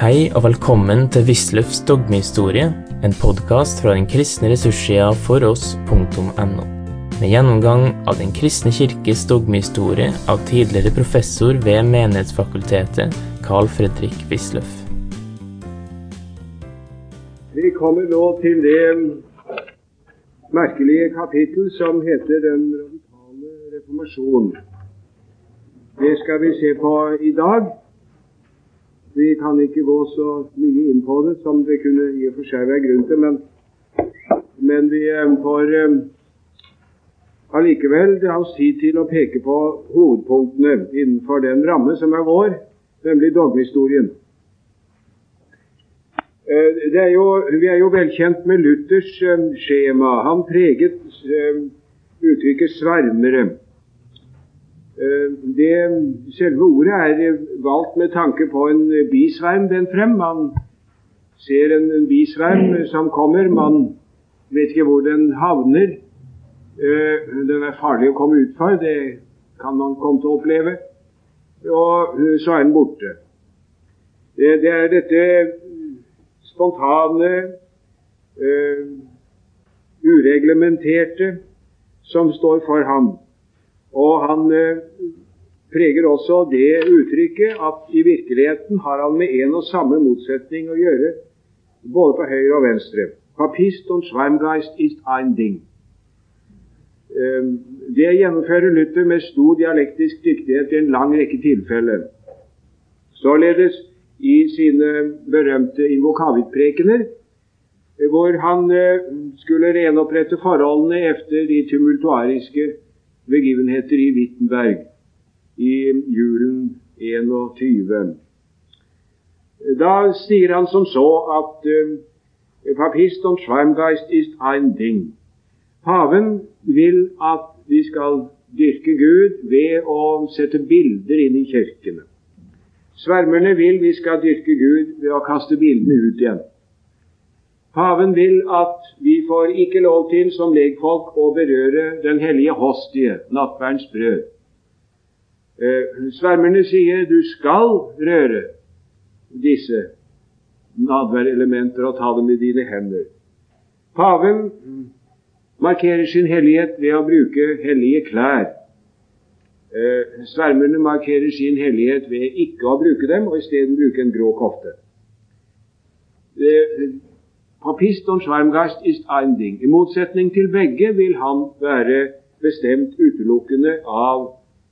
Hei og velkommen til Wisløffs dogmehistorie, en podkast fra den kristne ressurssida foross.no. Med gjennomgang av Den kristne kirkes dogmehistorie av tidligere professor ved Menighetsfakultetet, Carl Fredrik Wisløff. Vi kommer nå til det merkelige kapittel som heter Den radikale reformasjon. Det skal vi se på i dag. Vi kan ikke gå så mye inn på det som det kunne i og for seg være grunn til, men, men vi eh, får um, allikevel la oss tid til å peke på hovedpunktene innenfor den ramme som er vår, nemlig dogmehistorien. Uh, er jo, vi er jo velkjent med Luthers skjema. Han preget uttrykket 'svermere'. Eh, det, selve ordet er valgt med tanke på en bisverm den frem. Man ser en, en bisverm som kommer, man vet ikke hvor den havner. Eh, den er farlig å komme ut for, det kan man komme til å oppleve. Og eh, så er den borte. Det, det er dette spontane, uh, ureglementerte, som står for ham. Og han eh, preger også det uttrykket at i virkeligheten har han med en og samme motsetning å gjøre, både på høyre og venstre. Papist und Schweimgeist ist ein Ding. Eh, det gjennomfører Luther med stor dialektisk dyktighet i en lang rekke tilfeller. Således i sine berømte invokavitprekener, hvor han eh, skulle renopprette forholdene etter de tumultuariske begivenheter i Wittenberg i julen 21. Da sier han som så at uh, Papist und Schweimgeist ist ein Ding. Paven vil at vi skal dyrke Gud ved å sette bilder inn i kirkene. Svermerne vil vi skal dyrke Gud ved å kaste bildene ut igjen. Paven vil at vi får ikke lov til som legfolk å berøre den hellige hostie, nattverdens brød. Eh, svermerne sier du skal røre disse nadværelementer og ta dem i dine hender. Paven markerer sin hellighet ved å bruke hellige klær. Eh, svermerne markerer sin hellighet ved ikke å bruke dem, og isteden bruke en grå kofte. Papist Schwarmgeist ist ein Ding. I motsetning til begge vil han være bestemt utelukkende av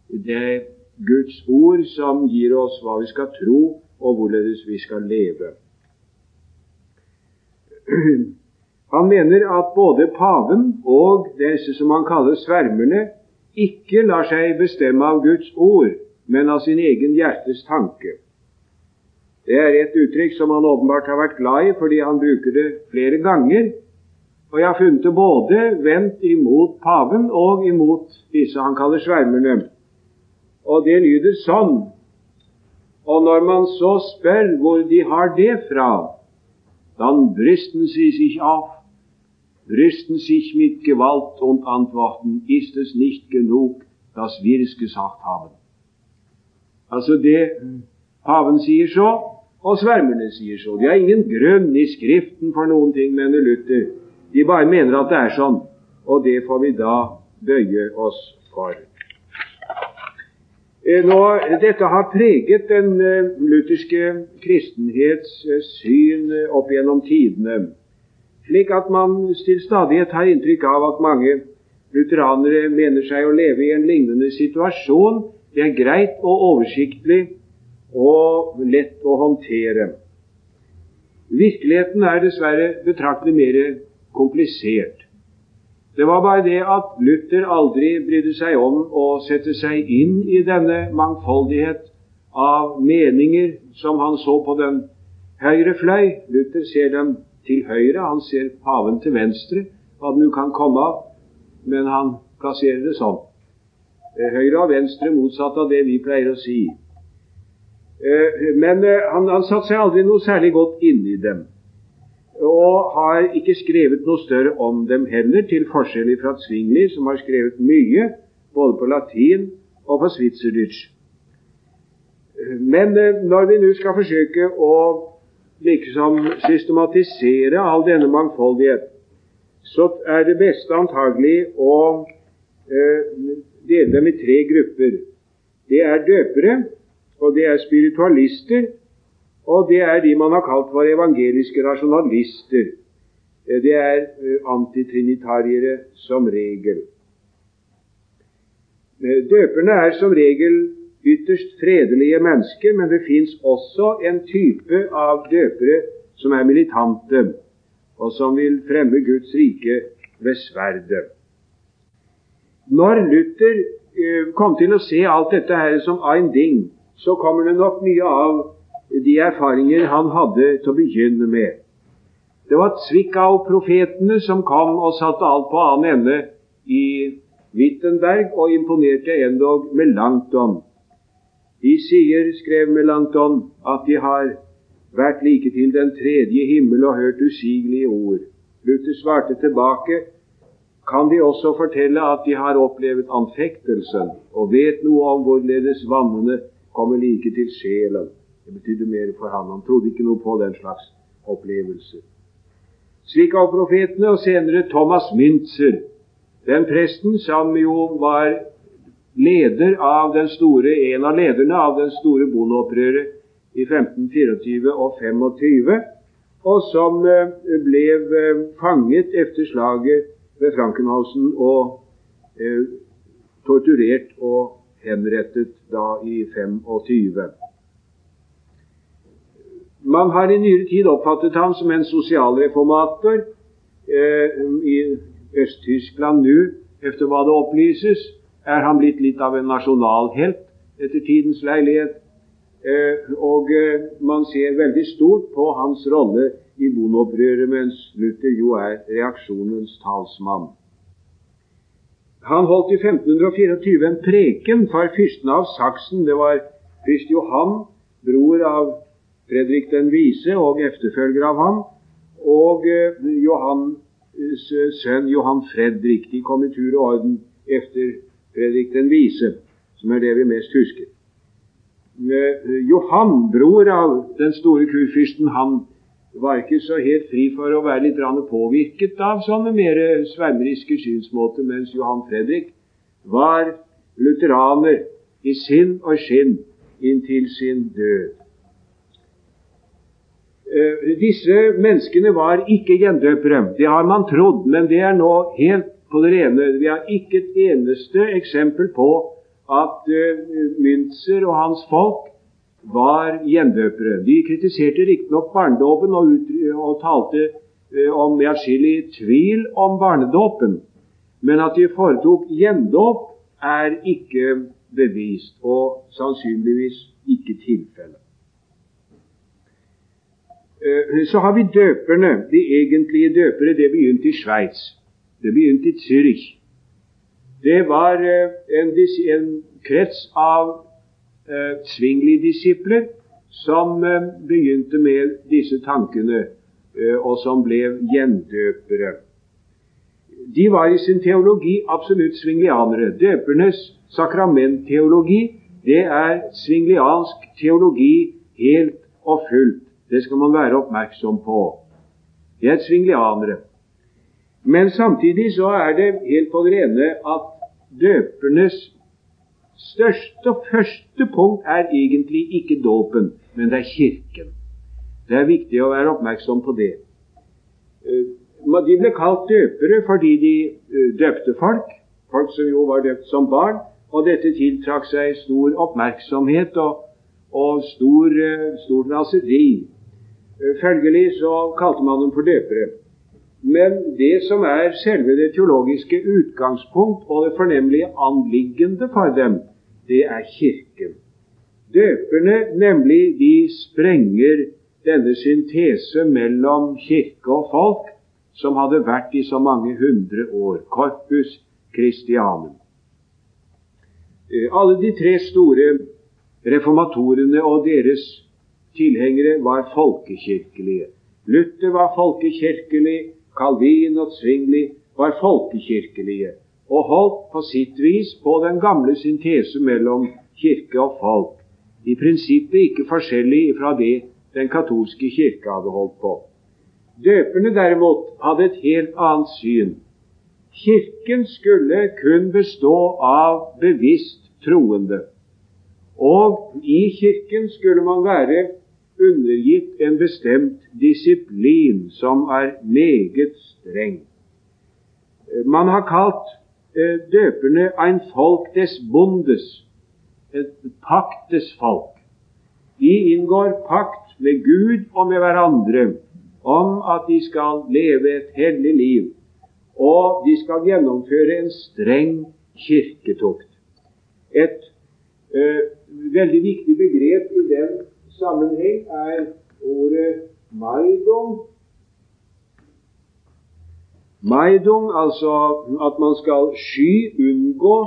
det Guds ord som gir oss hva vi skal tro, og hvorledes vi skal leve. Han mener at både paven og disse som han kaller svermerne, ikke lar seg bestemme av Guds ord, men av sin egen hjertes tanke. Det er et uttrykk som han åpenbart har vært glad i, fordi han bruker det flere ganger. Og jeg har funnet det både vendt imot paven og imot disse han kaller svermerne. Og det lyder sånn Og når man så spør hvor de har det fra, dann brysten sie sich auf, brüsten sich mit Gewalt und antworten, ist es nicht genug, dass wir es gesagt haben. Altså det paven sier så, og svermerne sier så. De har ingen grunn i Skriften for noen ting, mener Luther. De bare mener at det er sånn, og det får vi da bøye oss for. Eh, nå, dette har preget den uh, lutherske kristenhets uh, syn opp gjennom tidene, slik at man til stadighet har inntrykk av at mange lutheranere mener seg å leve i en lignende situasjon. Det er greit og oversiktlig og lett å håndtere. Virkeligheten er dessverre betraktelig mer komplisert. Det var bare det at Luther aldri brydde seg om å sette seg inn i denne mangfoldighet av meninger som han så på den høyre fløy. Luther ser dem til høyre, han ser paven til venstre, hva det nå kan komme av, men han plasserer det sånn. Høyre og venstre motsatt av det vi pleier å si. Eh, men eh, han, han satte seg aldri noe særlig godt inn i dem. Og har ikke skrevet noe større om dem heller, til forskjell fra Zwingli, som har skrevet mye, både på latin og på. Men eh, når vi nå skal forsøke å liksom systematisere all denne mangfoldighet, så er det beste antagelig å dele dem i tre grupper. Det er døpere, og det er spiritualister, og det er de man har kalt for evangeliske rasjonalister. Eh, det er eh, antitrinitariere som regel. Eh, døperne er som regel ytterst fredelige mennesker, men det fins også en type av døpere som er militante, og som vil fremme Guds rike ved sverdet. Når Luther kom til å se alt dette her som ein ding, så kommer det nok mye av de erfaringer han hadde til å begynne med. Det var Zwickau-profetene som kom og satte alt på annen ende i Wittenberg og imponerte endog Langton. De sier, skrev Melanchthon, at de har vært like til den tredje himmel og hørt usigelige ord. Luther svarte tilbake kan de også fortelle at de har opplevd anfektelsen og vet noe om hvorledes vannene kommer like til sjelen. Det betydde mer for han. Han trodde ikke noe på den slags opplevelser. Slik av profetene, og senere Thomas Mintzer, den presten som jo var leder av den store, en av lederne av den store bondeopprøret i 1524 og 25, og som eh, ble eh, fanget etter slaget ved Frankenhausen og eh, torturert og henrettet da i 25. Man har i nyere tid oppfattet ham som en sosialreformator. Eh, I Øst-Tyskland nå, etter hva det opplyses, er han blitt litt av en nasjonalhelt etter tidens leilighet. Eh, og eh, man ser veldig stort på hans rolle i bondeopprøret, mens Luther jo er reaksjonens talsmann. Han holdt i 1524 en preken for fyrsten av Saksen. Det var fyrst Johan, bror av Fredrik den vise og efterfølger av ham, og eh, Johannes eh, sønn Johan Fredrik. De kom i tur og orden efter Fredrik den vise, som er det vi mest husker. Eh, Johan, bror av den store kurfyrsten, han var ikke så helt fri for å være litt påvirket av sånne mer svermeriske synsmåter, mens Johan Fredrik var lutheraner i sinn og skinn inntil sin død. Eh, disse menneskene var ikke gjendøpere. Det har man trodd, men det er nå helt på det rene. Vi har ikke et eneste eksempel på at uh, Münzer og hans folk var gjendøpere. De kritiserte riktignok barnedåpen og, og, talte uh, om atskillig tvil om barnedåpen. Men at de foretok gjendåp, er ikke bevist, og sannsynligvis ikke tilfellet. Eh, så har vi døperne. De egentlige døpere. Det begynte i Sveits. Det begynte i Zürich. Det var eh, en, en krets av eh, Zwingli-disipler som eh, begynte med disse tankene, eh, og som ble gjendøpere. De var i sin teologi absolutt svinglianere. Døpernes sakramentteologi, det er svingliansk teologi helt og fullt. Det skal man være oppmerksom på. De er svingelianere. Men samtidig så er det helt på det rene at døpernes største og første punkt er egentlig ikke dåpen, men det er Kirken. Det er viktig å være oppmerksom på det. Eh, de ble kalt døpere fordi de eh, døpte folk, folk som jo var døpt som barn, og dette tiltrakk seg stor oppmerksomhet og, og stor, stor raseri. Følgelig så kalte man dem for døpere. Men det som er selve det teologiske utgangspunkt og det fornemmelige anliggende for dem, det er Kirken. Døperne, nemlig, de sprenger denne syntese mellom kirke og folk som hadde vært i så mange hundre år. Corpus Christianum. Eh, alle de tre store reformatorene og deres tilhengere var folkekirkelige. Luther var folkekirkelig, Calvin og Zwingli var folkekirkelige og holdt på sitt vis på den gamle syntese mellom kirke og folk. I prinsippet ikke forskjellig fra det den katolske kirke hadde holdt på. Døperne derimot hadde et helt annet syn. Kirken skulle kun bestå av bevisst troende. Og i Kirken skulle man være undergitt en bestemt disiplin som er meget streng. Man har kalt eh, døperne ein folk des bondes, et paktes folk. De inngår pakt med Gud og med hverandre om at de skal leve et hellig liv, og de skal gjennomføre en streng kirketukt. Et uh, veldig viktig begrep i den sammenheng er ordet maidom. Maidom, altså at man skal sky, unngå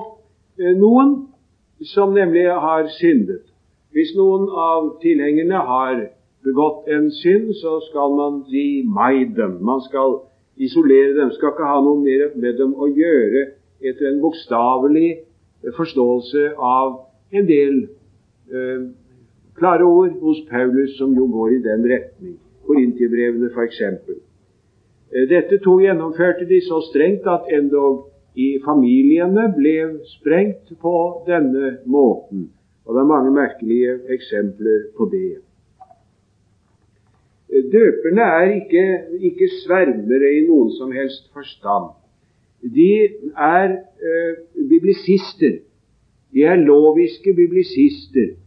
uh, noen som nemlig har syndet. Hvis noen av tilhengerne har begått en synd, så skal man si meg dem. Man skal isolere dem. Skal ikke ha noe mer med dem å gjøre etter en bokstavelig forståelse av en del eh, klare ord hos Paulus som jo går i den retning. Korintibrevene f.eks. Eh, dette to gjennomførte de så strengt at endog i familiene ble sprengt på denne måten. Og det er mange merkelige eksempler på det. Døperne er ikke, ikke svermere i noen som helst forstand. De er eh, biblisister. De er loviske biblisister.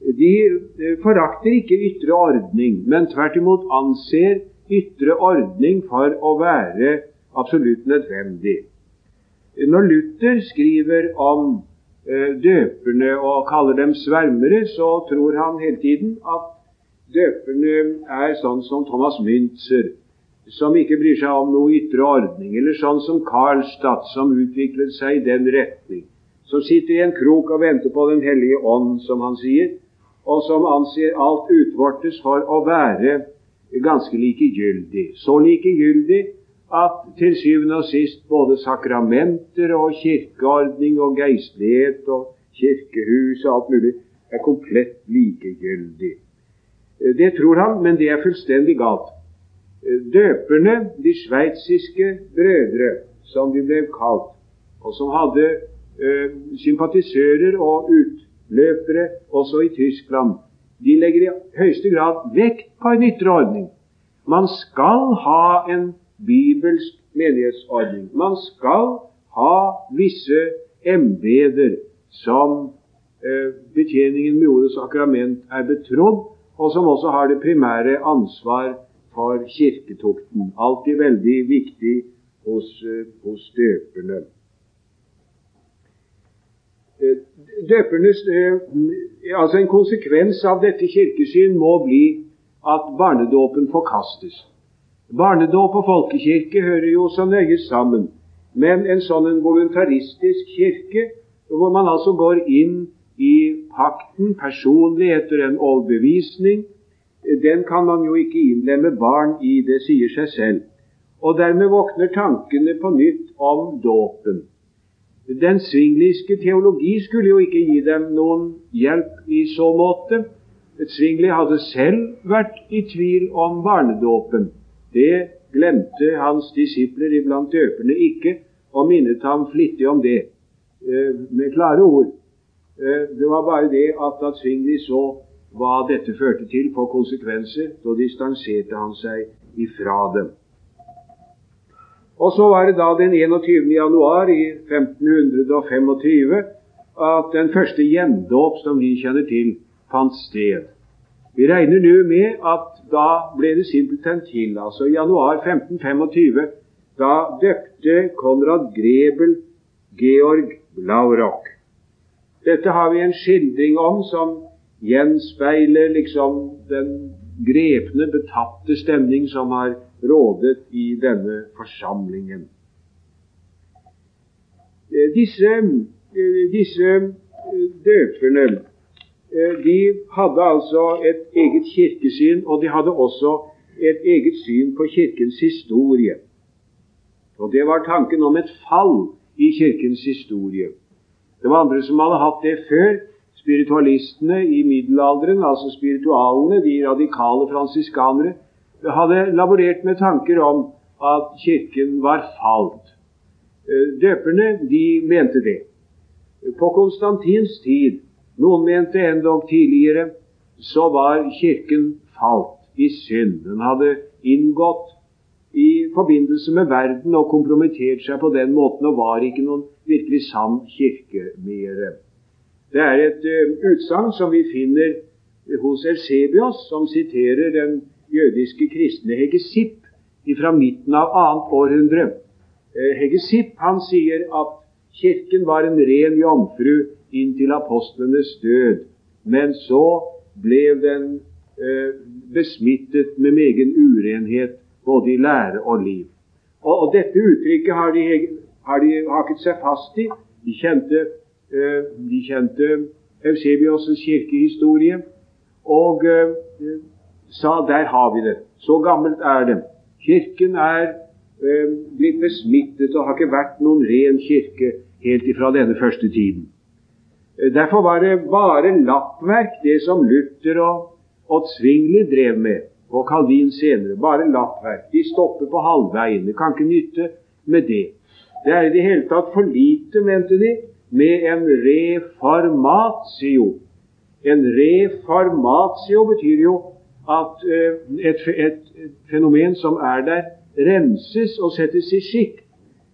De eh, forakter ikke ytre ordning, men tvert imot anser ytre ordning for å være absolutt nødvendig. Når Luther skriver om Eh, døperne og kaller dem svermere, så tror han hele tiden at døperne er sånn som Thomas Müntzer, som ikke bryr seg om noe ytre ordning, eller sånn som Karlstad, som utviklet seg i den retning, som sitter i en krok og venter på Den hellige ånd, som han sier, og som anser alt utvortes for å være ganske likegyldig. Så likegyldig at til syvende og sist både sakramenter og kirkeordning og geistlighet og kirkehus og alt mulig er komplett likegyldig. Eh, det tror han, men det er fullstendig galt. Eh, døperne, de sveitsiske brødre, som de ble kalt, og som hadde ø, sympatisører og utløpere også i Tyskland, de legger i høyeste grad vekt på en ytre ordning. Man skal ha en bibelsk menighetsordning. Man skal ha visse embeter som eh, betjeningen med ordets sakrament er betrodd, og som også har det primære ansvar for kirketukten. Alltid veldig viktig hos, eh, hos døperne. Eh, døpernes, eh, altså En konsekvens av dette kirkesyn må bli at barnedåpen forkastes. Barnedåp og folkekirke hører jo så nøye sammen. Men en sånn en voluntaristisk kirke, hvor man altså går inn i pakten personlig etter en overbevisning, den kan man jo ikke innlemme barn i, det sier seg selv. Og dermed våkner tankene på nytt om dåpen. Den svingliske teologi skulle jo ikke gi dem noen hjelp i så måte. Svingli hadde selv vært i tvil om barnedåpen. Det glemte hans disipler iblant døperne ikke, og minnet ham flittig om det eh, med klare ord. Eh, det var bare det at da Svingli så hva dette førte til for konsekvenser, så distanserte han seg ifra dem. Og så var det da den 21. januar i 1525 at den første gjendåp som vi kjenner til, fant sted. Vi regner nå med at da ble det simpelthen til. Altså i januar 1525 da døpte Konrad Grebel Georg Blaurock. Dette har vi en skildring om som gjenspeiler liksom den grepne, betatte stemning som har rådet i denne forsamlingen. Eh, disse, eh, disse eh, døperne de hadde altså et eget kirkesyn, og de hadde også et eget syn på Kirkens historie. Og Det var tanken om et fall i Kirkens historie. Det var andre som hadde hatt det før, spiritualistene i middelalderen, altså spiritualene, de radikale fransiskanere, hadde laborert med tanker om at Kirken var falt. Eh, døperne de mente det. På Konstantins tid, noen mente endog tidligere, så var Kirken falt i synd. Den hadde inngått i forbindelse med verden og kompromittert seg på den måten og var ikke noen virkelig sann kirke mer. Det er et uh, utsagn som vi finner hos Elsebios, som siterer den jødiske kristne Hegesipp fra midten av annet århundre. Uh, Hegesipp han sier at Kirken var en ren jomfru inntil apostlenes død, men så ble den eh, besmittet med megen urenhet både i lære og liv. Og, og Dette uttrykket har de, har de haket seg fast i. De kjente Eh, kjente Eusebios' kirkehistorie og eh, sa der har vi det. Så gammelt er det. Kirken er eh, blitt besmittet og har ikke vært noen ren kirke helt ifra denne første tiden. Derfor var det bare lappverk, det som Luther og, og Zwingli drev med, og Calvin senere. Bare lappverk. De stopper på halvveien. Det kan ikke nytte med det. Det er i det hele tatt for lite, mente de, med en reformatio. En reformatio betyr jo at eh, et, et, fenomen som er der, renses og settes i skikk.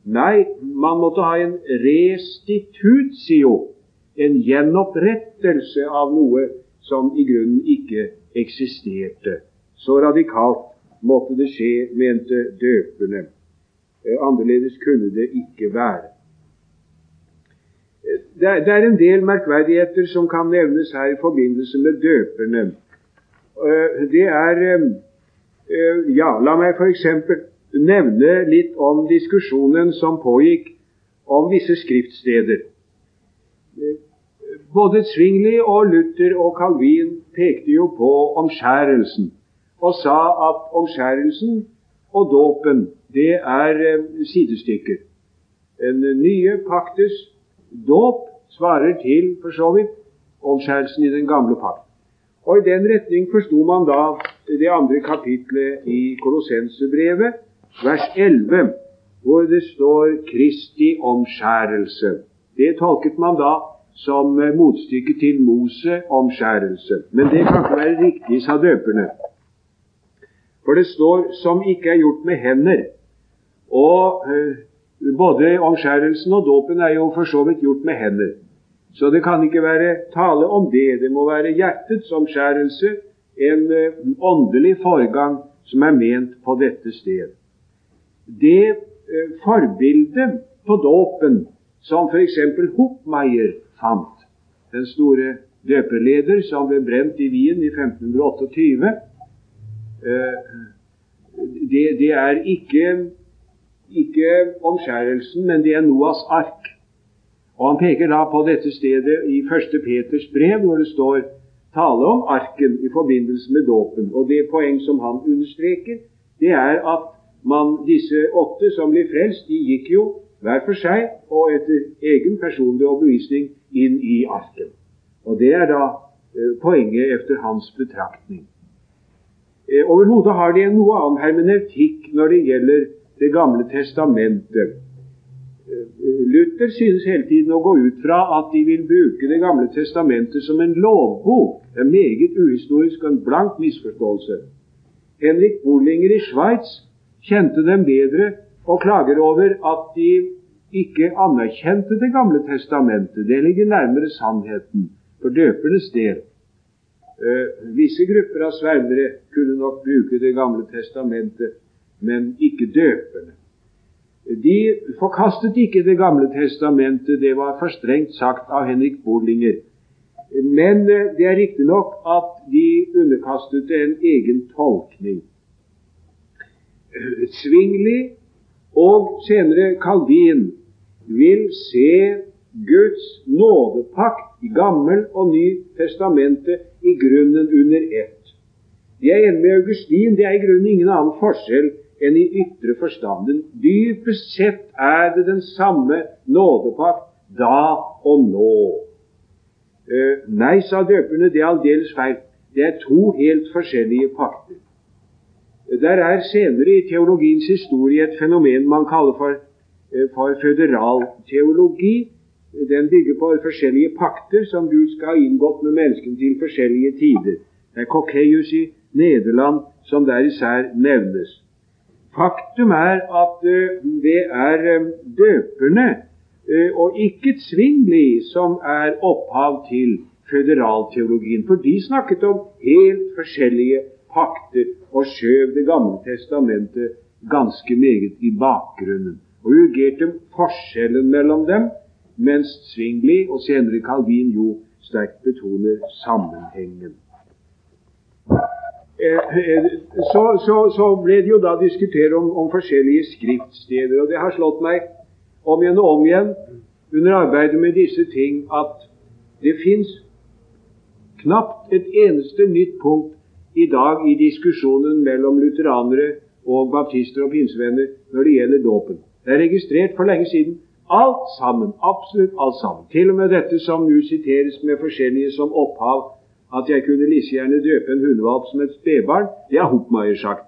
Nei, man måtte ha en restitutio, en gjenopprettelse av noe som i grunnen ikke eksisterte. Så radikalt måtte det skje, mente døperne. Eh, annerledes kunne det ikke være er, det er, en del merkverdigheter som kan nevnes her i forbindelse med døperne. Eh, det er eh, eh, Ja, la meg f.eks. nevne litt om diskusjonen som pågikk om visse skriftsteder. Både Zwingli og Luther og Calvin pekte jo på omskjærelsen og sa at omskjærelsen og dåpen det er sidestykker. Den nye paktes Dåp svarer til, for så vidt, omskjærelsen i den gamle pakt. Og I den retning forsto man da det andre kapitlet i Kolossensebrevet, vers 11, hvor det står 'Kristi omskjærelse'. Det tolket man da som motstykke til Mose omskjærelse. Men det kan ikke være riktig, sa døperne. For det står 'som ikke er gjort med hender'. Og øh, både omskjærelsen og dåpen er jo for så vidt gjort med hender. Så det kan ikke være tale om det. Det må være hjertets omskjærelse, en uh, åndelig foregang som er ment på dette sted. Det uh, forbildet på dåpen som f.eks. Hopmeier fant, den store døperleder som ble brent i Wien i 1528, uh, eh, det, det er ikke ikke omskjærelsen, men det er Noas ark. Og Han peker da på dette stedet i 1. Peters brev, hvor det står tale om arken i forbindelse med dåpen. Og det poeng som han understreker, det er at man, disse åtte som blir frelst, de gikk jo hver for seg og etter egen personlig overbevisning inn i arken. Og det er da eh, poenget etter hans betraktning. Eh, Overhodet har de en noe annen hermeneutikk når det gjelder det gamle testamentet. Luther synes hele tiden å gå ut fra at de vil bruke Det gamle testamentet som en lovbok. Er meget uhistorisk og en blank misforståelse. Henrik Bollinger i Sveits kjente dem bedre og klager over at de ikke anerkjente Det gamle testamentet. Det ligger nærmere sannheten for døpernes del. Uh, visse grupper av svermere kunne nok bruke Det gamle testamentet men ikke døpende. De forkastet ikke Det gamle testamentet, det var for strengt sagt av Henrik Bollinger. Men eh, det er riktignok at de underkastet det en egen tolkning. Svingli og senere Calvin vil se Guds nådepakt i Gammel og Ny testamentet i grunnen under ett. De er enige med Augustin. Det er i grunnen ingen annen forskjell enn i ytre forstanden. Dypest sett er det den samme nådepakt da og nå. Eh, nei, sa døperne, det er aldeles feil. Det er to helt forskjellige pakter. Der er senere i teologiens historie et fenomen man kaller for, eh, for føderalteologi. Den bygger på forskjellige pakter som Gud skal ha inngått med menneskene til forskjellige tider. Det er Cockeius i Nederland som der især nevnes. Faktum er at uh, det er uh, døperne uh, og ikke Zwingli som er opphav til føderalteologien. For de snakket om helt forskjellige pakter og skjøv Det gamle testamentet ganske meget i bakgrunnen. Og urgerte forskjellen mellom dem, mens Zwingli og senere Calvin jo sterkt betoner sammenhengen. Eh, eh, så, så, så, ble det jo da diskutert om, om, forskjellige skriftsteder. Og det har slått meg om igjen og om igjen under arbeidet med disse ting at det fins knapt et eneste nytt punkt i dag i diskusjonen mellom lutheranere og baptister og pinsevenner når det gjelder dåpen. Det er registrert for lenge siden. Alt sammen, absolutt alt sammen. Til og med dette som nå siteres med forskjellige som opphav, at jeg kunne like gjerne døpe en hundevalp som et spedbarn, det har Hopmeier sagt.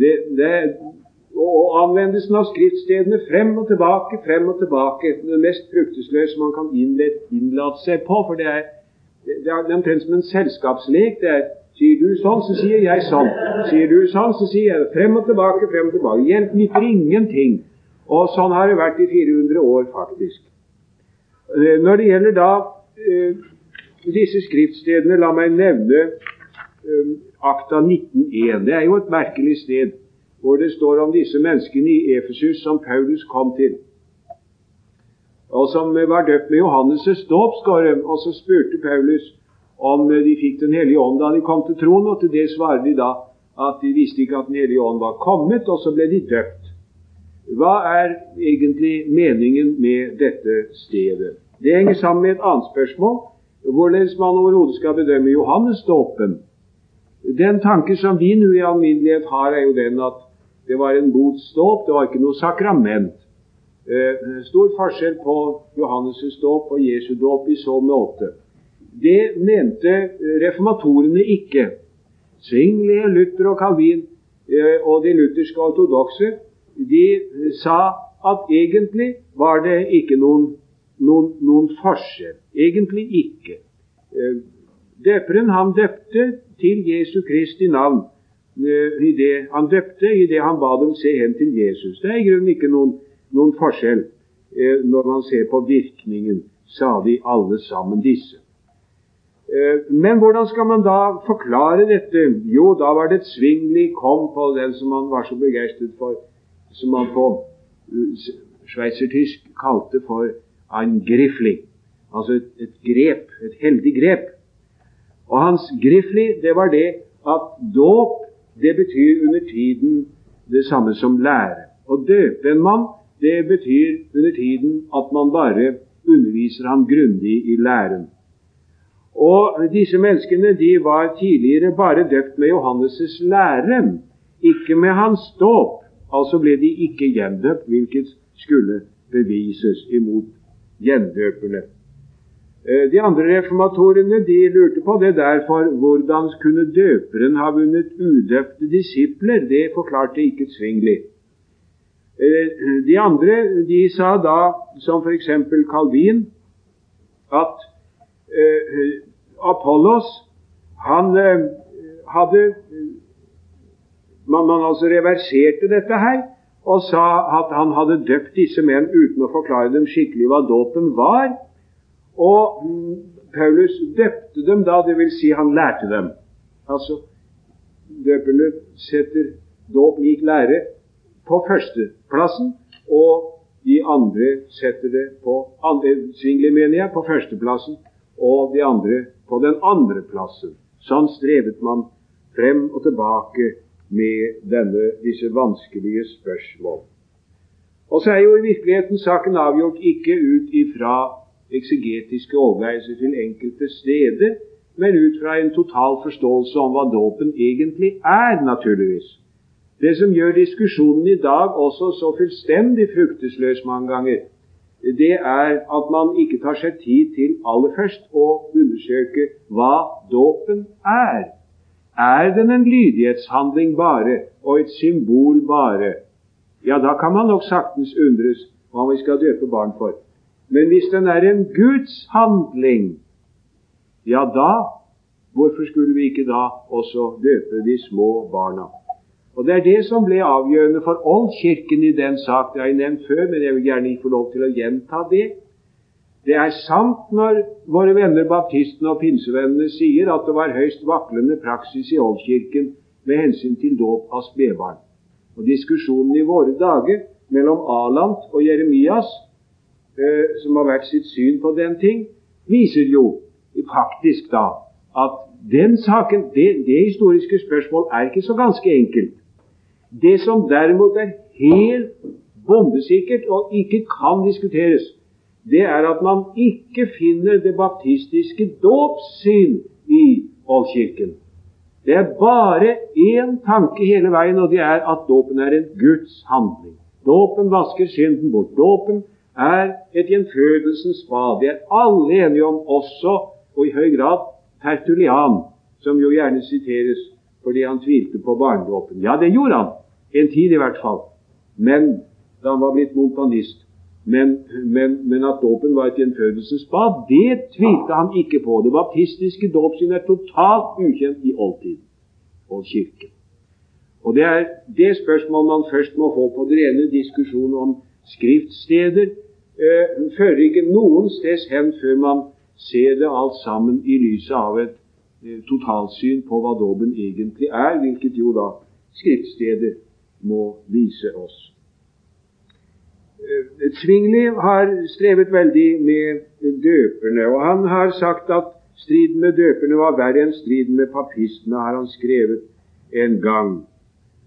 Det, det, og anvendelsen av skriftstedene frem og tilbake, frem og tilbake, det mest fruktesløse man kan innlate seg på. For det er, det er omtrent som en selskapslek. det er Sier du sånn, så sier jeg sånn. Sier du sånn, så sier jeg frem og tilbake, frem og tilbake. Hjelp nytter ingenting. Og sånn har det vært i 400 år, faktisk. Eh, når det gjelder da eh, disse skriftstedene, la meg nevne um, akta 19.1. Det er jo et merkelig sted hvor det står om disse menneskene i Efesus som Paulus kom til, og som var døpt med Johannes' dåp, og så spurte Paulus om de fikk Den hellige ånd da de kom til troen, og til det svarer de da at de visste ikke at Den hellige ånd var kommet, og så ble de døpt. Hva er egentlig meningen med dette stedet? Det henger sammen med et annet spørsmål, hvorledes man overhodet skal bedømme Johannes-dåpen. Den tanke som vi nå i alminnelighet har, er jo den at det var en botsdåp, det var ikke noe sakrament. Eh, stor forskjell på Johannes' dåp og Jesu dåp i så måte. Det mente reformatorene ikke. Zwingli, Luther og Calvin eh, og de lutherske ortodokse de sa at egentlig var det ikke noen, noen, noen forskjell. Egentlig ikke. Eh, døperen han døpte til Jesu Kristi navn. Eh, I det han døpte i det han ba dem se hen til Jesus. Det er i grunnen ikke noen, noen forskjell når man ser på virkningen, sa de alle sammen disse. Eh, men hvordan skal man da forklare dette? Jo, da var det et svingelig kom på den som man var så begeistret for, som man på eh, sveitsertysk kalte for en grifli. Altså et, et, grep, et heldig grep. Og hans grifli, det var det at dåp, det betyr under tiden det samme som lære. Å døpe en mann, det betyr under tiden at man bare underviser ham grundig i læren. Og disse menneskene de var tidligere bare døpt med Johannes' lære, ikke med hans dåp. Altså ble de ikke gjendøpt, hvilket skulle bevises imot gjendøperne. Eh, de andre reformatorene de lurte på det derfor hvordan kunne døperen ha vunnet udøpte disipler. Det forklarte ikke Zwingli. Eh, de andre de sa da, som f.eks. Calvin, at eh, Apollos han hadde man, man altså reverserte dette her og sa at han hadde døpt disse menn uten å forklare dem skikkelig hva dåpen var. Og Paulus døpte dem da, dvs. Si han lærte dem. Altså, døperne setter dåp lik lære på førsteplassen, og de andre setter det på andre, Svingli, mener jeg, på førsteplassen, og de andre på den andre plassen. Sånn strevet man frem og tilbake med denne, disse vanskelige spørsmål. Og så er jo i virkeligheten saken avgjort ikke ut ifra eksegetiske overveielser til enkelte steder, men ut fra en total forståelse om hva dåpen egentlig er, naturligvis. Det som gjør diskusjonen i dag også så fullstendig fruktesløs mange ganger, det er at man ikke tar seg tid til aller først å undersøke hva dåpen er. Er den en lydighetshandling bare og et symbol bare? Ja, da kan man nok saktens undres hva vi skal døpe barn for. Men hvis den er en Guds handling, ja da Hvorfor skulle vi ikke da også døpe de små barna? Og Det er det som ble avgjørende for Oldkirken i den sak. Det har jeg nevnt før, men jeg vil gjerne få lov til å gjenta det. Det er sant når våre venner baptistene og pinsevennene sier at det var høyst vaklende praksis i Oldkirken med hensyn til dåp av spedbarn. Og diskusjonen i våre dager mellom Alant og Jeremias, eh, som har vært sitt syn på den ting, viser jo faktisk da at den saken, det, det historiske spørsmål er ikke så ganske enkelt. Det som derimot er helt bombesikkert og ikke kan diskuteres, det er at man ikke finner det baptistiske dåpssyn i Oldkirken. Det er bare én tanke hele veien, og det er at dåpen er en Guds handling. Dåpen vasker synden bort. Dåpen er et gjenfødelsens bad. Det er alle enige om, også og i høy grad Tertulian, som jo gjerne siteres fordi han tvilte på barnedåpen. Ja, det gjorde han. En tid i hvert fall. Men da han var blitt montanist. Men, men, men at dåpen var et gjenfødelsesbad, det tvilte han ikke på. Det baptistiske dåpssyn er totalt ukjent i oldtiden og kirken. Og Det er det spørsmål man først må få på det rene diskusjonen om skriftsteder. Eh, fører ikke noen steds hen før man ser det alt sammen i lyset av et eh, totalsyn på hva dåpen egentlig er, hvilket jo da skriftsteder må vise oss. Eh, Zwingli har strevet veldig med døperne, og han har sagt at striden med døperne var verre enn striden med papistene, har han skrevet en gang.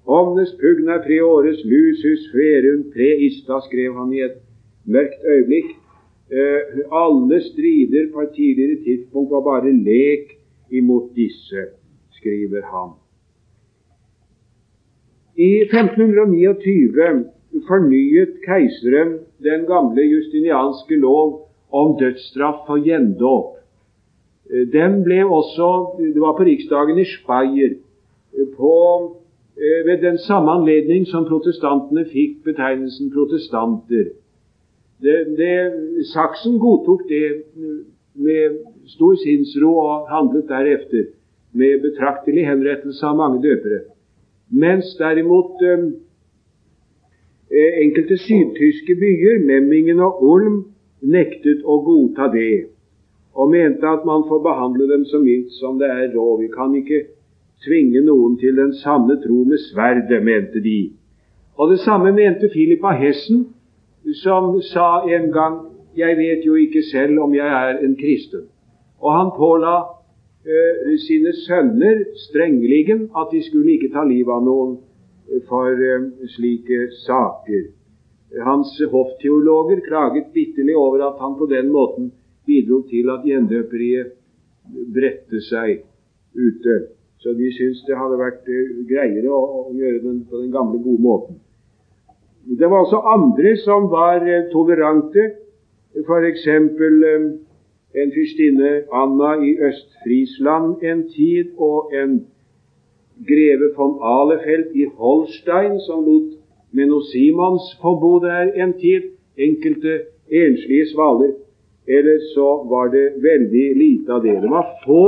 Omnes pugna preores lusus ferum preista, skrev han i et mørkt øyeblikk. Eh, alle strider på et tidligere tidspunkt var bare lek imot disse, skriver han. I 1529 fornyet keiseren den gamle justinianske lov om dødsstraff for gjendåp. Den ble også Det var på riksdagen i Speyer. På, eh, ved den samme anledning som protestantene fikk betegnelsen protestanter. Det, det, Saksen godtok det med stor sinnsro og handlet deretter, med betraktelig henrettelse av mange døpere. Mens derimot eh, eh, enkelte sydtyske byer, Memmingen og Ulm, nektet å godta det, og mente at man får behandle dem så mildt som det er råd. Vi kan ikke tvinge noen til den sanne tro med sverdet, mente de. Og det samme mente Philip av Hessen, som sa en gang 'Jeg vet jo ikke selv om jeg er en kristen'. Og han påla eh, sine sønner strengeligen at de skulle ikke ta livet av noen for eh, slike saker. Hans hoffteologer klaget bitterlig over at han på den måten bidro til at gjendøperiet bredte seg ute. Så de syntes det hadde vært eh, greiere å, gjøre den på den gamle, gode måten. Det var også andre som var eh, tolerante. F.eks en fyrstinne Anna i Øst-Friesland en tid, og en greve von Alefeld i Holstein som lot Menno Simons få bo der en tid. Enkelte enslige svaler. Ellers så var det veldig lite av det. Det var få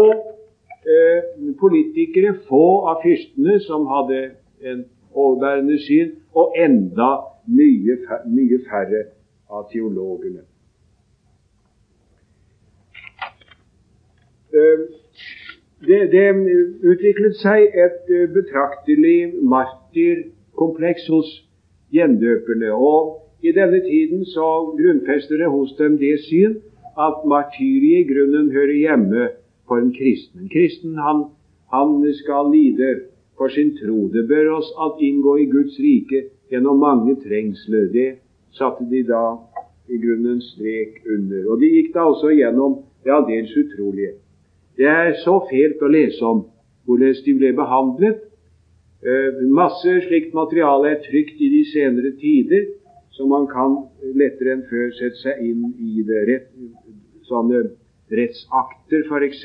eh, politikere, få av fyrstene, som hadde en overbærende syn, og enda mye, mye færre av teologene. Eh, det, det, utviklet seg et eh, betraktelig martyrkompleks hos gjendøperne. Og i denne tiden så grunnfester det hos dem det syn at martyriet i grunnen hører hjemme for en kristen. En kristen han, han skal lide for sin tro. Det bør oss at inngå i Guds rike gjennom mange trengsler. Det satte de da i grunnen strek under. Og de gikk da også gjennom det aldeles utrolige. Det er så fælt å lese om hvordan de ble behandlet. Eh, masse slikt materiale er trykt i de senere tider, så man kan lettere enn før sette seg inn i det. Rett, sånne rettsakter, f.eks.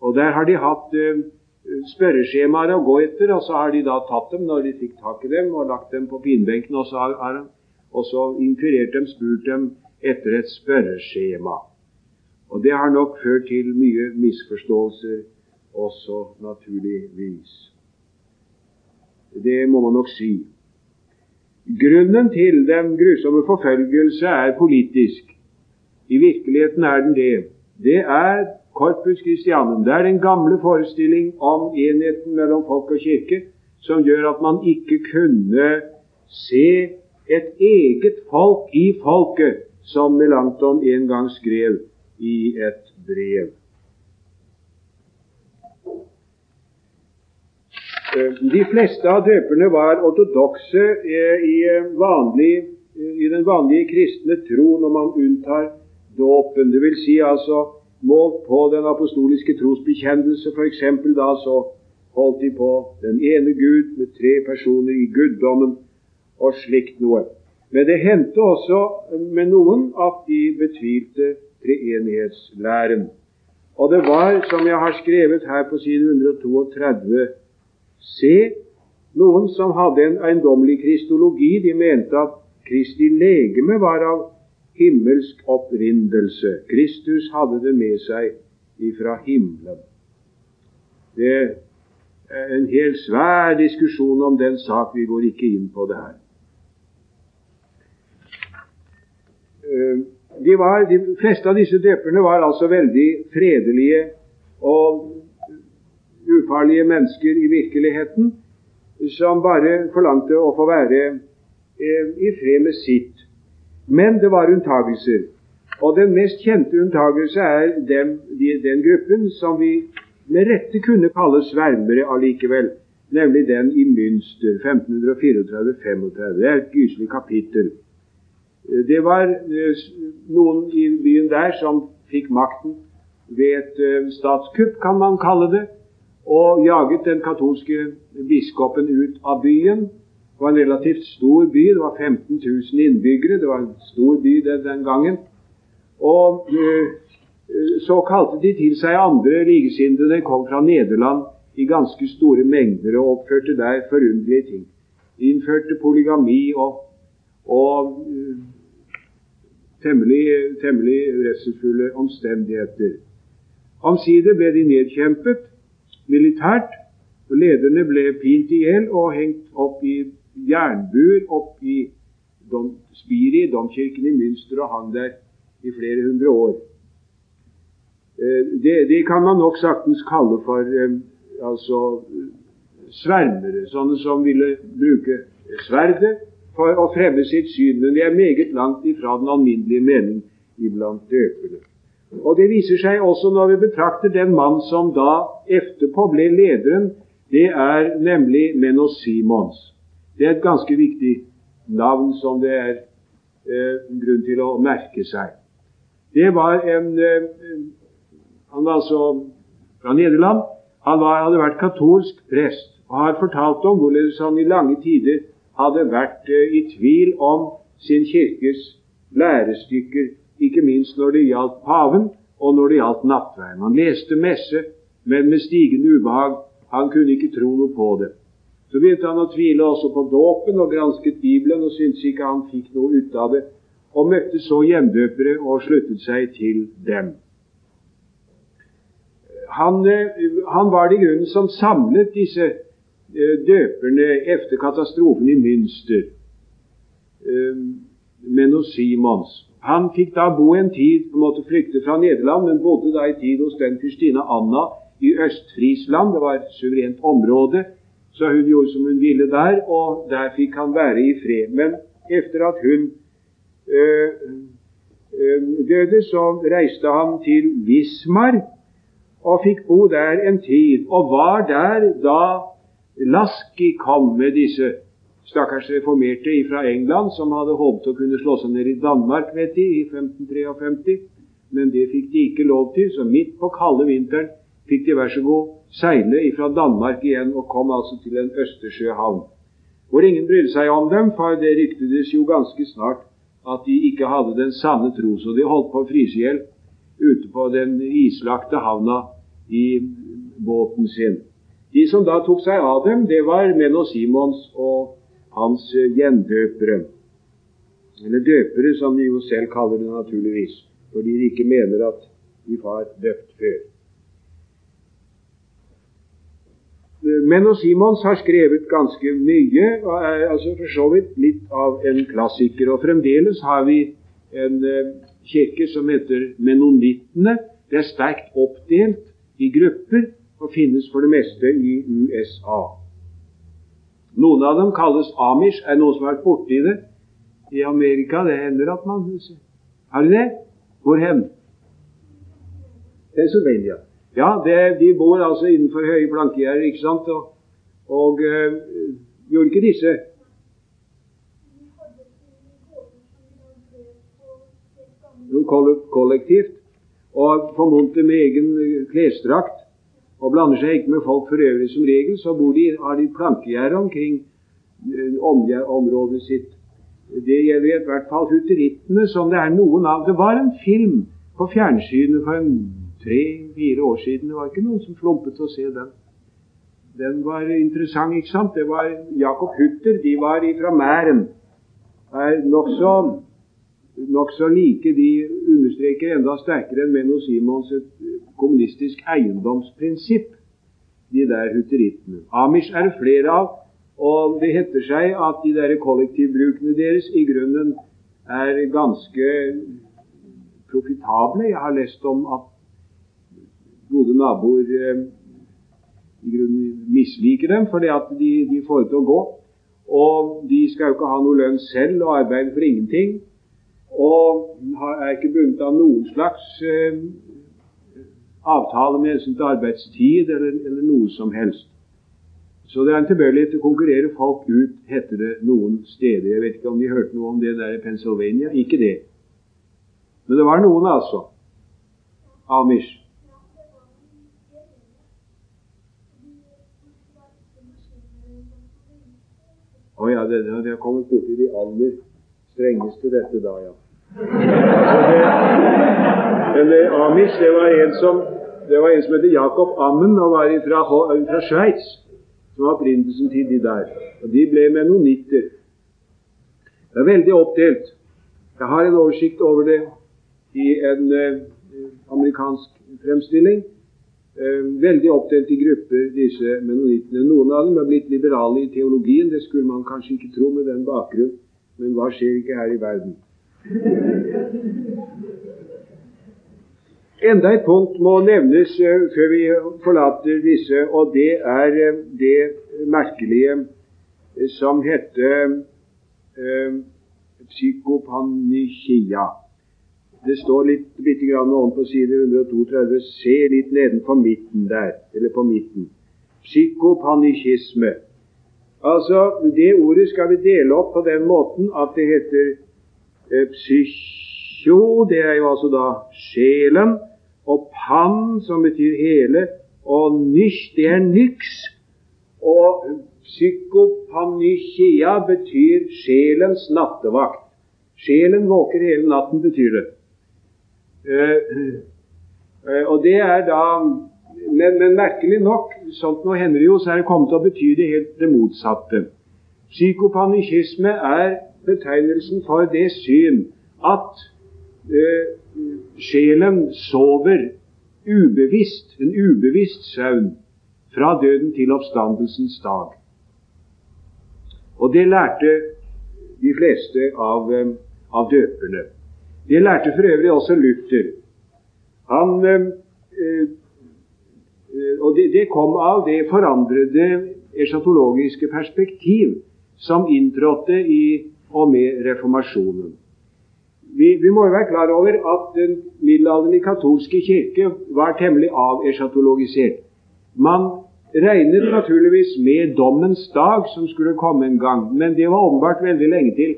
Og der har de hatt uh, spørreskjemaer å gå etter, og så har de da tatt dem når de fikk tak i dem, og lagt dem på pinbenken, og så har og så inkurert dem, spurt dem etter et spørreskjema. Og det har nok ført til mye misforståelser også, naturligvis. Det må man nok si. Grunnen til den grusomme forfølgelse er politisk. I virkeligheten er den det. Det er Corpus Christianum. Det er den gamle forestilling om enheten mellom folk og kirke som gjør at man ikke kunne se et eget folk i folket, som Melanchthon en gang skrev i et brev. Eh, de fleste av døperne var ortodokse eh, i, eh, vanlig, i den vanlige kristne tro når man unntar dåpen. Det vil si altså målt på den apostoliske trosbekjennelse, f.eks. da så holdt de på den ene Gud med tre personer i guddommen og slikt noe. Men det hendte også med noen at de betvilte treenighetslæren. Og det var, som jeg har skrevet her på side 132, se noen som hadde en eiendommelig kristologi. De mente at Kristi legeme var av himmelsk opprindelse. Kristus hadde det med seg ifra himmelen. Det er en helt svær diskusjon om den sak. Vi går ikke inn på det her. De, var, de fleste av disse døperne var altså veldig fredelige og ufarlige mennesker i virkeligheten, som bare forlangte å få være eh, i fred med sitt. Men det var unntagelser. Og den mest kjente unntagelse er dem, de, den gruppen som vi med rette kunne kalle svermere allikevel, nemlig den i Münster 1534-35. Det er et gyselig kapittel. Det var eh, noen i byen der som fikk makten ved et eh, statskupp, kan man kalle det, og jaget den katolske biskopen ut av byen. Det var en relativt stor by, det var 15 000 innbyggere. Det var en stor by den gangen. Og uh, så kalte de til seg andre likesinnede, kom fra Nederland i ganske store mengder og oppførte der forunderlige ting. De innførte polygami og, og temmelig, temmelig redselsfulle omstendigheter. Omsider ble de nedkjempet militært. og Lederne ble pint i hjel og hengt opp i jernbuer opp i dom, Spiri, domkirken i Münster, og hang der i flere hundre år. Eh, det, det kan man nok saktens kalle for eh, altså svermere, sånne som ville bruke sverdet for å fremme sitt syn, men vi er meget langt ifra den alminnelige mening iblant døpende. Og Det viser seg også når vi betrakter den mann som da etterpå ble lederen. Det er nemlig Menos Simons. Det er et ganske viktig navn som det er eh, grunn til å merke seg. Det var en eh, Han var altså fra Nederland. Han var, hadde vært katolsk prest og har fortalt om hvorledes han i lange tider hadde vært eh, i tvil om sin kirkes lærestykker ikke minst når det gjaldt paven, og når det gjaldt nattverden. Han leste messe, men med stigende ubehag. Han kunne ikke tro noe på det. Så begynte han å tvile også på dåpen og gransket Bibelen og syntes ikke han fikk noe ut av det, og møtte så hjemdøpere og sluttet seg til dem. Han, eh, han var det i grunnen som samlet disse eh, døperne etter katastrofen i Münster, med Menos Simons. Han fikk da bo en tid, på en måte flykte fra Nederland, men bodde da i tid hos den fyrstinne Anna i Øst-Friesland. Det var et suverent område, så hun gjorde som hun ville der, og der fikk han være i fred. Men etter at hun øh, øh, døde, så reiste han til Vismar og fikk bo der en tid, og var der da Laski kom med disse stakkars reformerte fra England som hadde håpet å kunne slå seg ned i Danmark vet de, i 1553. Men det fikk de ikke lov til, så midt på kalde vinteren fikk de vær så god seile fra Danmark igjen og kom altså til en østersjøhavn. hvor ingen brydde seg om dem, for det ryktedes jo ganske snart at de ikke hadde den sanne tro, så de holdt på å fryse i hjel ute på den islagte havna i båten sin. De som da tok seg av dem, det var Menno Simons og hans gjendøpere. Eller døpere, som de jo selv kaller det naturligvis, fordi de ikke mener at de var døpt før. Menno og Simons har skrevet ganske mye, og er altså for så vidt litt av en klassiker. Og fremdeles har vi en eh, kirke som heter menonittene. Det er sterkt oppdelt i grupper og finnes for det meste i USA. Noen av dem kalles amish. Er det noen som har vært borti det i Amerika? Det hender at man Har de det? Hvor hen? Pennsylvania. Ja, det, de bor altså innenfor høye plankegjerder, ikke sant? Og, og øh, gjorde ikke disse kollektivt. Og formodentlig med egen klesdrakt. Og blander seg ikke med folk for øvrig som regel. Så bor de, har de plankegjerde omkring øh, området sitt. Det gjelder i hvert fall huterittene, som det er noen av. Det var en film på fjernsynet for tre-fire år siden. Det var ikke noen som slumpet å se den. Den var interessant, ikke sant? Det var Jakob Hutter. De var fra Mæren. Er nokså nok så like. De understreker enda sterkere enn Menno Simons et kommunistisk eiendomsprinsipp, de der hutterittene. Amish er det flere av, og det heter seg at de der kollektivbrukene deres i grunnen er ganske profitable. Jeg har lest om at gode naboer eh, i grunnen misliker dem fordi at de, de får det til å gå. Og de skal jo ikke ha noe lønn selv og arbeide for ingenting. Og er ikke bundet av noen slags eh, avtale med hensyn til arbeidstid eller, eller, noe som helst. Så det er en tilbøyelighet til å konkurrere folk ut, heter det noen steder. Jeg vet ikke om de hørte noe om det der i Pennsylvania. Ikke det. Men det var noen, altså. Amish. Å ja, det, det har kommet borti de aller strengeste, dette da, ja. Men Amish, det var en som det var en som heter Jakob Ammen og var fra, fra Sveits, som var opprinnelsen til de der. Og De ble menonitter. Det er veldig oppdelt. Jeg har en oversikt over det i en eh, amerikansk fremstilling. Eh, veldig oppdelt i grupper, disse menonittene. Noen av dem er blitt liberale i teologien. Det skulle man kanskje ikke tro med den bakgrunn, men hva skjer ikke her i verden? Enda et punkt må nevnes uh, før vi forlater disse, og det er uh, det merkelige uh, som heter psykopanikia. Det står litt, litt grann oven på side 132. Se litt nedenfor midten der, eller på midten. Psykopanikisme. Altså, Det ordet skal vi dele opp på den måten at det heter eh, psykjo, det er jo altså da sjelen, og pan, som betyr hele, og nysj, det er nyks. Og psykopanikia betyr sjelens nattevakt. Sjelen våker hele natten, betyr det. Uh, uh, og det er da men, men, merkelig nok, sånt nå hender det jo, så er det kommet til å bety det helt det motsatte. Psykopanikisme er betegnelsen for det syn at uh, sjelen sover ubevisst, en ubevisst søvn, fra døden til oppstandelsens dag. Og det lærte de fleste av, av døperne. Det lærte for øvrig også Luther. Han, eh, eh, og det, det, kom av det forandrede eschatologiske perspektiv som inntrådte i og med reformasjonen. Vi, vi, må jo være klar over at den middelaldrende katolske kirke var temmelig aveschatologisert. Man regnet naturligvis med dommens dag, som skulle komme en gang, men det var åpenbart veldig lenge til.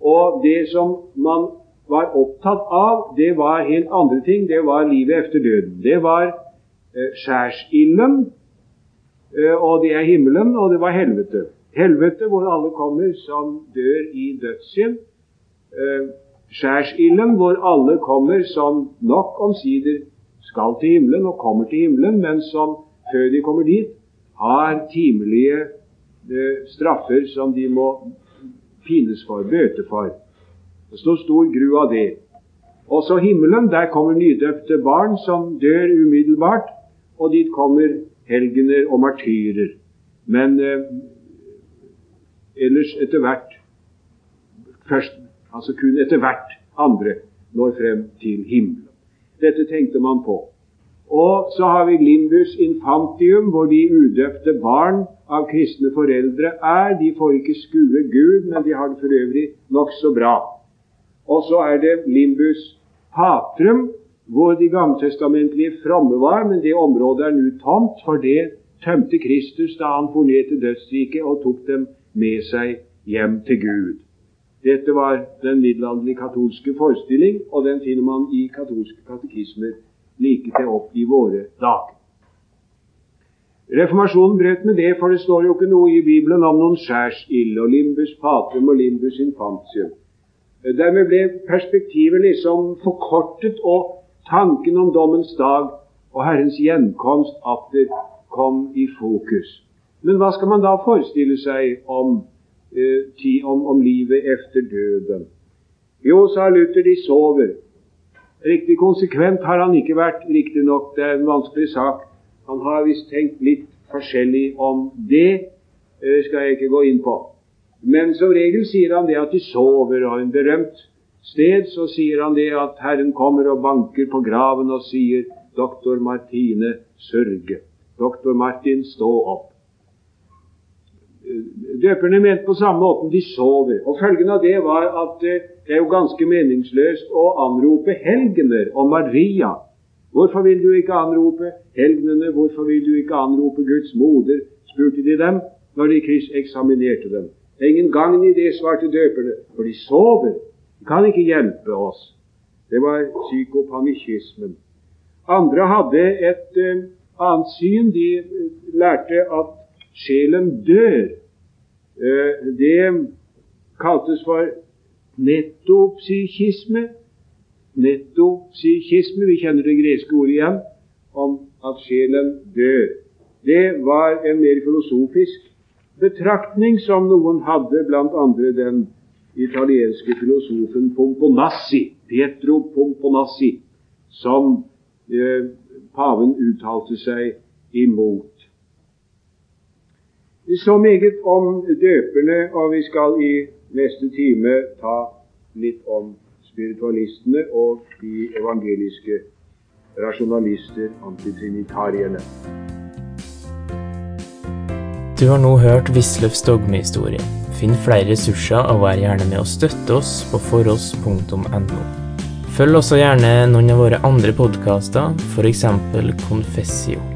Og det som man var opptatt av, det var helt andre ting. Det var livet efter døden. Det var eh, skjærsilden, eh, og det er himmelen, og det var helvete. helvete, hvor alle kommer som dør i dødssynd. Eh, skjærsilden, hvor alle kommer som nok omsider skal til himmelen og kommer til himmelen, men som før de kommer dit, har timelige eh, straffer som de må pines for, bøte for. Det står stor gru av det. Også himmelen, der kommer nydøpte barn som dør umiddelbart, og dit kommer helgener og martyrer. Men eh, ellers etter hvert først, altså kun etter hvert andre når frem til himmelen. Dette tenkte man på. Og så har vi limbus infantium, hvor de udøpte barn av kristne foreldre er. De får ikke skue Gud, men de har det for øvrig nokså bra. Og så er det limbus patrum, hvor de gammeltestamentlige fromme var, men det området er nå tomt, for det tømte Kristus da han for ned til dødsriket og tok dem med seg hjem til Gud. Dette var den middelalderlige katolske forestilling, og den finner man i katolske katekismer like til opp i våre dager. Reformasjonen brøt med det, for det står jo ikke noe i Bibelen om noen skjærsild og limbus patrum og limbus infantium. Dermed ble perspektivet liksom forkortet, og tanken om dommens dag og Herrens gjenkomst atter kom i fokus. Men hva skal man da forestille seg om, om, om livet efter døden? Jo, sa Luther, de sover. Riktig konsekvent har han ikke vært, riktignok, det er en vanskelig sak. Han har visst tenkt litt forskjellig om det, det skal jeg ikke gå inn på. Men som regel sier han det at de sover, og en berømt sted så sier han det at Herren kommer og banker på graven og sier Doktor Martine, sørge. Doktor Martin, stå opp. Døperne mente på samme måte de sover. Og Følgen av det var at eh, det er jo ganske meningsløst å anrope helgener og Maria. Hvorfor vil du ikke anrope helgenene? Hvorfor vil du ikke anrope Guds moder? spurte de dem når de eksaminerte dem. Det er ingen gagn i det, svarte døperne, for de sover. De kan ikke hjelpe oss. Det var psykopanikismen. Andre hadde et uh, annet syn. De lærte at sjelen dør. Uh, det kaltes for nettopsykisme. Nettopsykisme, vi kjenner det greske ordet igjen, om at sjelen dør. Det var en mer filosofisk betraktning som noen hadde, blant andre den italienske filosofen Pomponassi, Pietro Pomponassi, som eh, paven uttalte seg imot. Så meget om døperne, og vi skal i neste time ta litt om spiritualistene og de evangeliske rasjonalister, antitrinitariene. Du har nå hørt Wisløffs dogmehistorie. Finn flere ressurser og vær gjerne med å støtte oss på foross.no. Følg også gjerne noen av våre andre podkaster, f.eks. Confessio.